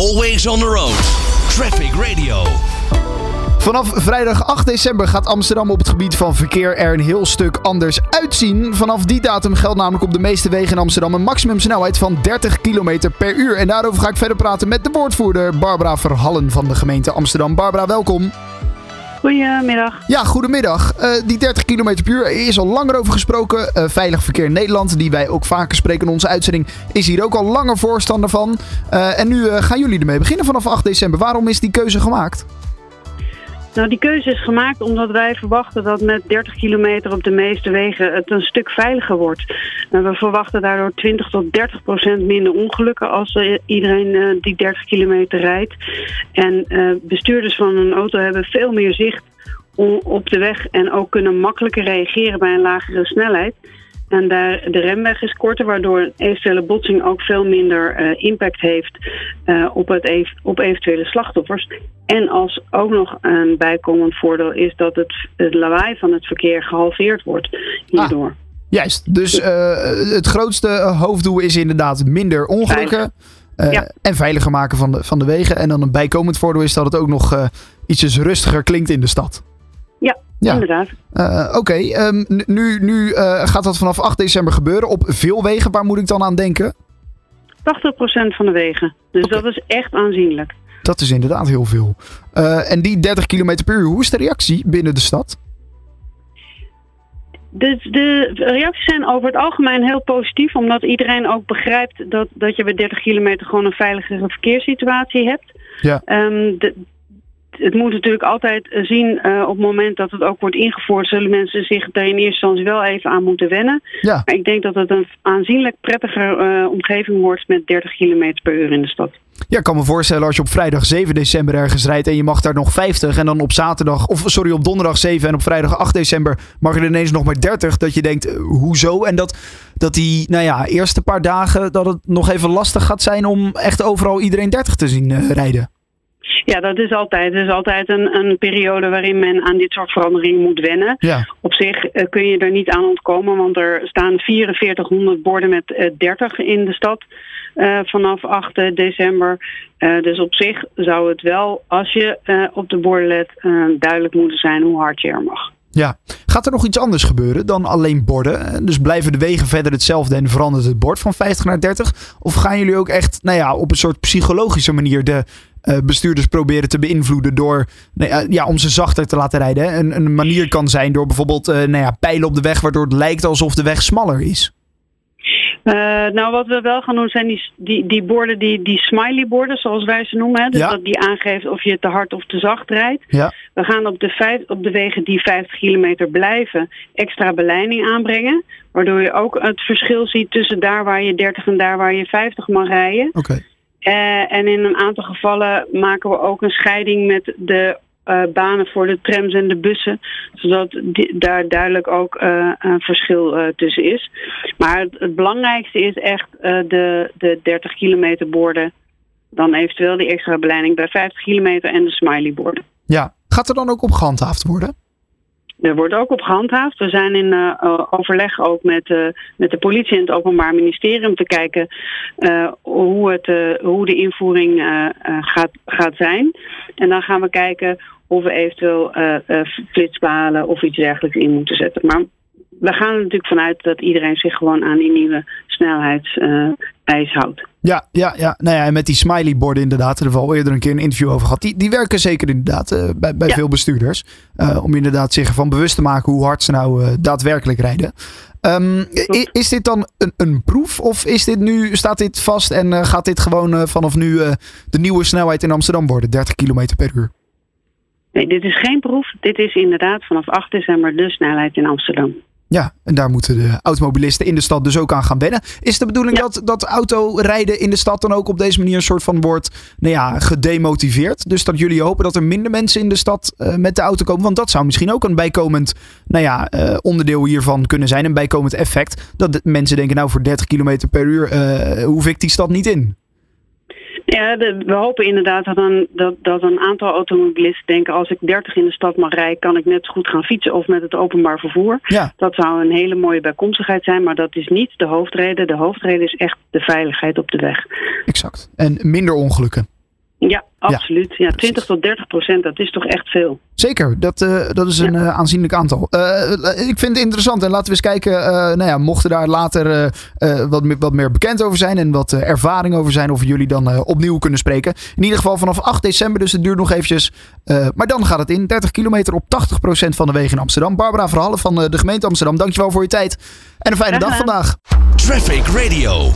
Always on the road. Traffic Radio. Vanaf vrijdag 8 december gaat Amsterdam op het gebied van verkeer er een heel stuk anders uitzien. Vanaf die datum geldt namelijk op de meeste wegen in Amsterdam een maximumsnelheid van 30 km per uur. En daarover ga ik verder praten met de woordvoerder Barbara Verhallen van de gemeente Amsterdam. Barbara, welkom. Goedemiddag. Ja, goedemiddag. Uh, die 30 km per uur is al langer over gesproken. Uh, Veilig Verkeer Nederland, die wij ook vaker spreken in onze uitzending, is hier ook al langer voorstander van. Uh, en nu gaan jullie ermee beginnen vanaf 8 december. Waarom is die keuze gemaakt? Nou, die keuze is gemaakt omdat wij verwachten dat met 30 kilometer op de meeste wegen het een stuk veiliger wordt. En we verwachten daardoor 20 tot 30 procent minder ongelukken als iedereen die 30 kilometer rijdt. En bestuurders van een auto hebben veel meer zicht op de weg en ook kunnen makkelijker reageren bij een lagere snelheid. En daar, de remweg is korter, waardoor een eventuele botsing ook veel minder uh, impact heeft uh, op, het ev op eventuele slachtoffers. En als ook nog een bijkomend voordeel is dat het, het lawaai van het verkeer gehalveerd wordt hierdoor. Ah, juist, dus uh, het grootste hoofddoel is inderdaad minder ongelukken. Ja. En veiliger maken van de, van de wegen. En dan een bijkomend voordeel is dat het ook nog ietsjes rustiger klinkt in de stad. Ja, inderdaad. Uh, Oké, okay. um, nu, nu uh, gaat dat vanaf 8 december gebeuren op veel wegen. Waar moet ik dan aan denken? 80% van de wegen. Dus okay. dat is echt aanzienlijk. Dat is inderdaad heel veel. Uh, en die 30 km per uur, hoe is de reactie binnen de stad? De, de, reacties zijn over het algemeen heel positief, omdat iedereen ook begrijpt dat, dat je bij 30 kilometer gewoon een veiligere verkeerssituatie hebt. Ja. Um, de, het moet natuurlijk altijd zien uh, op het moment dat het ook wordt ingevoerd, zullen mensen zich daar in eerste instantie wel even aan moeten wennen. Ja. Maar ik denk dat het een aanzienlijk prettiger uh, omgeving wordt met 30 km per uur in de stad. Ja, ik kan me voorstellen als je op vrijdag 7 december ergens rijdt en je mag daar nog 50 en dan op zaterdag, of sorry, op donderdag 7 en op vrijdag 8 december mag je er ineens nog maar 30. Dat je denkt, hoezo? En dat, dat die, nou ja, eerste paar dagen dat het nog even lastig gaat zijn om echt overal iedereen 30 te zien uh, rijden. Ja, dat is altijd. Het is altijd een, een periode waarin men aan dit soort veranderingen moet wennen. Ja. Op zich uh, kun je er niet aan ontkomen, want er staan 4400 borden met uh, 30 in de stad. Uh, vanaf 8 december. Dus op zich zou het wel, als je op de borden let, duidelijk moeten zijn hoe hard je er mag. Ja, gaat er nog iets anders gebeuren dan alleen borden? Dus blijven de wegen verder hetzelfde en verandert het bord van 50 naar 30? Of gaan jullie ook echt nou ja, op een soort psychologische manier de bestuurders proberen te beïnvloeden door nou ja, om ze zachter te laten rijden? Een, een manier kan zijn door bijvoorbeeld uh, nou ja, pijlen op de weg waardoor het lijkt alsof de weg smaller is. Uh, nou, wat we wel gaan doen zijn die, die, die borden, die, die smiley borden, zoals wij ze noemen. Hè? Dus ja. dat die aangeeft of je te hard of te zacht rijdt. Ja. We gaan op de, vijf, op de wegen die 50 kilometer blijven extra beleiding aanbrengen. Waardoor je ook het verschil ziet tussen daar waar je 30 en daar waar je 50 mag rijden. Oké. Okay. Uh, en in een aantal gevallen maken we ook een scheiding met de uh, banen voor de trams en de bussen. Zodat daar duidelijk ook uh, een verschil tussen is. Maar het, het, belangrijkste is echt de, de 30 kilometer borden. Dan eventueel die extra beleiding bij 50 kilometer en de smiley borden. Ja, gaat er dan ook op gehandhaafd worden? Er wordt ook op gehandhaafd. We zijn in uh, overleg ook met, uh, met de politie en het Openbaar Ministerie om te kijken hoe, het, hoe de invoering gaat, gaat zijn. En dan gaan we kijken of we eventueel flitspalen of iets dergelijks in moeten zetten. Maar we gaan er natuurlijk vanuit dat iedereen zich gewoon aan die nieuwe snelheidseis houdt. Ja, ja, ja. Nou ja, en met die smileyborden inderdaad. Er hebben we al eerder een keer een interview over gehad. Die, die werken zeker inderdaad uh, bij, bij ja. veel bestuurders. Uh, om inderdaad zich ervan bewust te maken hoe hard ze nou uh, daadwerkelijk rijden. Um, is dit dan een, een, proef of is dit nu, staat dit vast en gaat dit gewoon vanaf nu de nieuwe snelheid in Amsterdam worden? 30 km per uur? Nee, dit is geen proef. Dit is inderdaad vanaf 8 december de snelheid in Amsterdam. Ja, en daar moeten de automobilisten in de stad dus ook aan gaan wennen. Is de bedoeling ja. dat, dat autorijden in de stad dan ook op deze manier een soort van wordt nou ja, gedemotiveerd? Dus dat jullie hopen dat er minder mensen in de stad uh, met de auto komen? Want dat zou misschien ook een bijkomend nou ja, uh, onderdeel hiervan kunnen zijn. Een bijkomend effect. Dat mensen denken, nou voor 30 km per uur uh, hoef ik die stad niet in. Ja, de, we hopen inderdaad dat een, dat, dat een aantal automobilisten denken... als ik 30 in de stad mag rijden, kan ik net zo goed gaan fietsen of met het openbaar vervoer. Ja. Dat zou een hele mooie bijkomstigheid zijn, maar dat is niet de hoofdreden. De hoofdreden is echt de veiligheid op de weg. Exact. En minder ongelukken. Absoluut. Ja, 20 tot 30 procent, dat is toch echt veel. Zeker, dat, uh, dat is een uh, aanzienlijk aantal. Uh, ik vind het interessant en laten we eens kijken, nou ja, mochten daar later wat, wat meer bekend over zijn en wat ervaring over zijn, of jullie dan opnieuw kunnen spreken. In ieder geval vanaf 8 december, dus het duurt nog eventjes. maar dan gaat het in, 30 kilometer op 80 procent van de wegen in Amsterdam. Barbara Verhallen van de gemeente Amsterdam, dankjewel voor je tijd en een fijne dag vandaag. Traffic Radio.